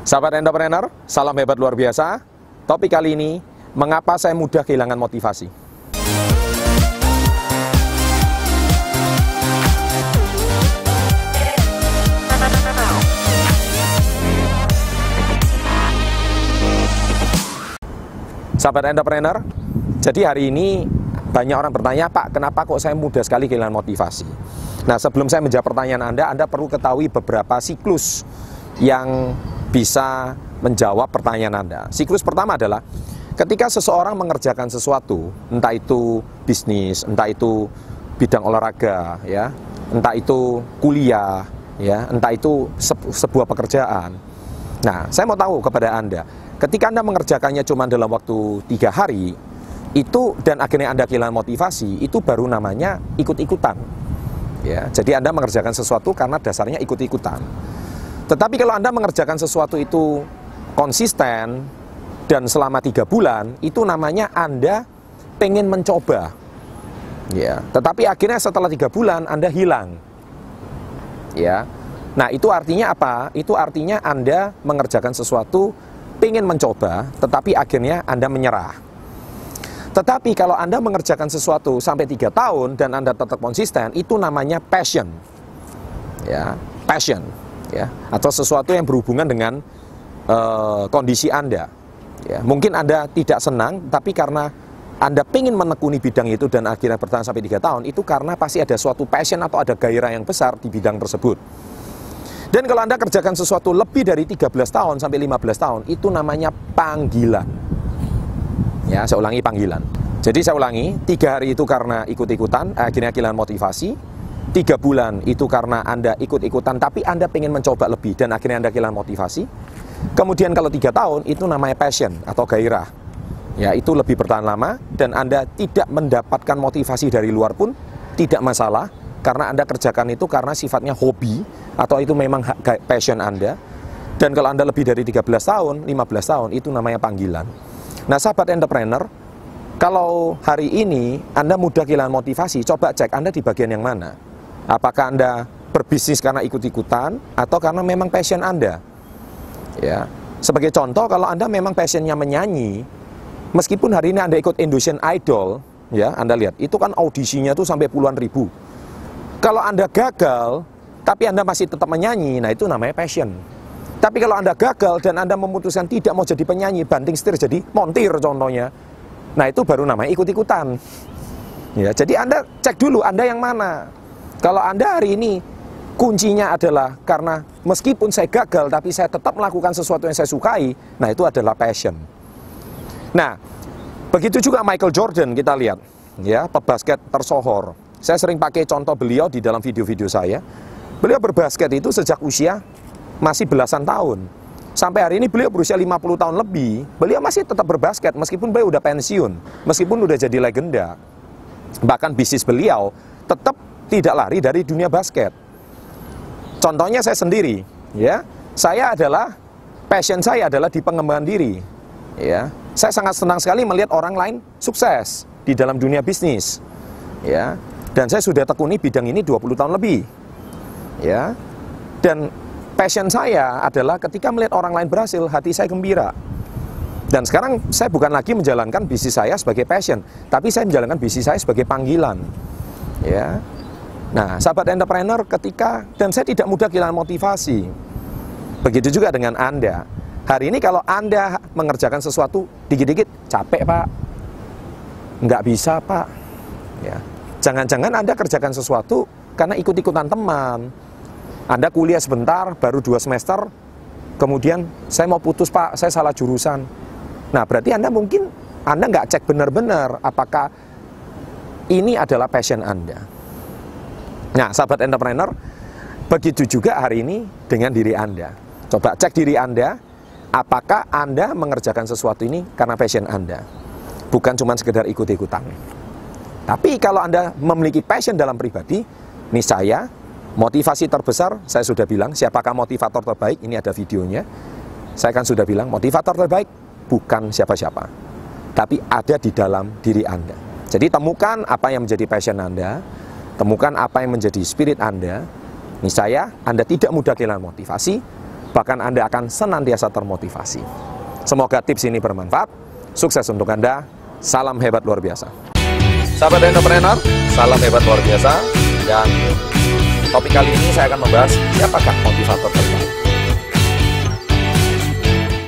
Sahabat entrepreneur, salam hebat luar biasa. Topik kali ini, mengapa saya mudah kehilangan motivasi? Sahabat entrepreneur, jadi hari ini banyak orang bertanya, Pak, kenapa kok saya mudah sekali kehilangan motivasi? Nah, sebelum saya menjawab pertanyaan Anda, Anda perlu ketahui beberapa siklus yang bisa menjawab pertanyaan Anda. Siklus pertama adalah ketika seseorang mengerjakan sesuatu, entah itu bisnis, entah itu bidang olahraga, ya, entah itu kuliah, ya, entah itu sebuah pekerjaan. Nah, saya mau tahu kepada Anda, Ketika Anda mengerjakannya cuma dalam waktu tiga hari, itu dan akhirnya Anda kehilangan motivasi, itu baru namanya ikut-ikutan. Ya, jadi Anda mengerjakan sesuatu karena dasarnya ikut-ikutan. Tetapi kalau Anda mengerjakan sesuatu itu konsisten dan selama tiga bulan, itu namanya Anda pengen mencoba. Ya, tetapi akhirnya setelah tiga bulan Anda hilang. Ya, nah itu artinya apa? Itu artinya Anda mengerjakan sesuatu ingin mencoba, tetapi akhirnya Anda menyerah. Tetapi kalau Anda mengerjakan sesuatu sampai tiga tahun dan Anda tetap konsisten, itu namanya passion. Ya, passion. Ya, atau sesuatu yang berhubungan dengan uh, kondisi Anda. Ya, mungkin Anda tidak senang, tapi karena anda ingin menekuni bidang itu dan akhirnya bertahan sampai tiga tahun, itu karena pasti ada suatu passion atau ada gairah yang besar di bidang tersebut. Dan kalau Anda kerjakan sesuatu lebih dari 13 tahun sampai 15 tahun, itu namanya panggilan. Ya, saya ulangi panggilan. Jadi saya ulangi, tiga hari itu karena ikut-ikutan, akhirnya kehilangan motivasi. Tiga bulan itu karena Anda ikut-ikutan, tapi Anda ingin mencoba lebih dan akhirnya Anda kehilangan motivasi. Kemudian kalau tiga tahun, itu namanya passion atau gairah. Ya, itu lebih bertahan lama dan Anda tidak mendapatkan motivasi dari luar pun tidak masalah karena Anda kerjakan itu karena sifatnya hobi atau itu memang passion Anda. Dan kalau Anda lebih dari 13 tahun, 15 tahun, itu namanya panggilan. Nah, sahabat entrepreneur, kalau hari ini Anda mudah kehilangan motivasi, coba cek Anda di bagian yang mana. Apakah Anda berbisnis karena ikut-ikutan atau karena memang passion Anda? Ya. Sebagai contoh, kalau Anda memang passionnya menyanyi, meskipun hari ini Anda ikut Indonesian Idol, ya, Anda lihat, itu kan audisinya tuh sampai puluhan ribu. Kalau Anda gagal, tapi Anda masih tetap menyanyi, nah itu namanya passion. Tapi kalau Anda gagal dan Anda memutuskan tidak mau jadi penyanyi, banting setir jadi montir contohnya, nah itu baru namanya ikut-ikutan. Ya, jadi Anda cek dulu Anda yang mana. Kalau Anda hari ini kuncinya adalah karena meskipun saya gagal tapi saya tetap melakukan sesuatu yang saya sukai, nah itu adalah passion. Nah, begitu juga Michael Jordan kita lihat, ya, pebasket tersohor. Saya sering pakai contoh beliau di dalam video-video saya. Beliau berbasket itu sejak usia masih belasan tahun. Sampai hari ini beliau berusia 50 tahun lebih, beliau masih tetap berbasket meskipun beliau udah pensiun, meskipun udah jadi legenda. Bahkan bisnis beliau tetap tidak lari dari dunia basket. Contohnya saya sendiri, ya. Saya adalah passion saya adalah di pengembangan diri. Ya. Saya sangat senang sekali melihat orang lain sukses di dalam dunia bisnis. Ya. Dan saya sudah tekuni bidang ini 20 tahun lebih. Ya. Dan passion saya adalah ketika melihat orang lain berhasil, hati saya gembira. Dan sekarang saya bukan lagi menjalankan bisnis saya sebagai passion, tapi saya menjalankan bisnis saya sebagai panggilan. Ya. Nah, sahabat entrepreneur ketika dan saya tidak mudah kehilangan motivasi. Begitu juga dengan Anda. Hari ini kalau Anda mengerjakan sesuatu dikit-dikit capek, Pak. Nggak bisa, Pak. Ya. Jangan-jangan Anda kerjakan sesuatu karena ikut-ikutan teman. Anda kuliah sebentar, baru dua semester, kemudian saya mau putus Pak, saya salah jurusan. Nah berarti Anda mungkin Anda nggak cek benar-benar apakah ini adalah passion Anda. Nah sahabat entrepreneur, begitu juga hari ini dengan diri Anda. Coba cek diri Anda, apakah Anda mengerjakan sesuatu ini karena passion Anda. Bukan cuma sekedar ikut-ikutan. Tapi kalau Anda memiliki passion dalam pribadi, ini saya, motivasi terbesar, saya sudah bilang, siapakah motivator terbaik, ini ada videonya. Saya kan sudah bilang, motivator terbaik bukan siapa-siapa, tapi ada di dalam diri Anda. Jadi temukan apa yang menjadi passion Anda, temukan apa yang menjadi spirit Anda. Ini saya, Anda tidak mudah kehilangan motivasi, bahkan Anda akan senantiasa termotivasi. Semoga tips ini bermanfaat. Sukses untuk Anda. Salam hebat luar biasa. Sahabat entrepreneur, salam hebat luar biasa. Dan topik kali ini saya akan membahas siapakah motivator terbaik.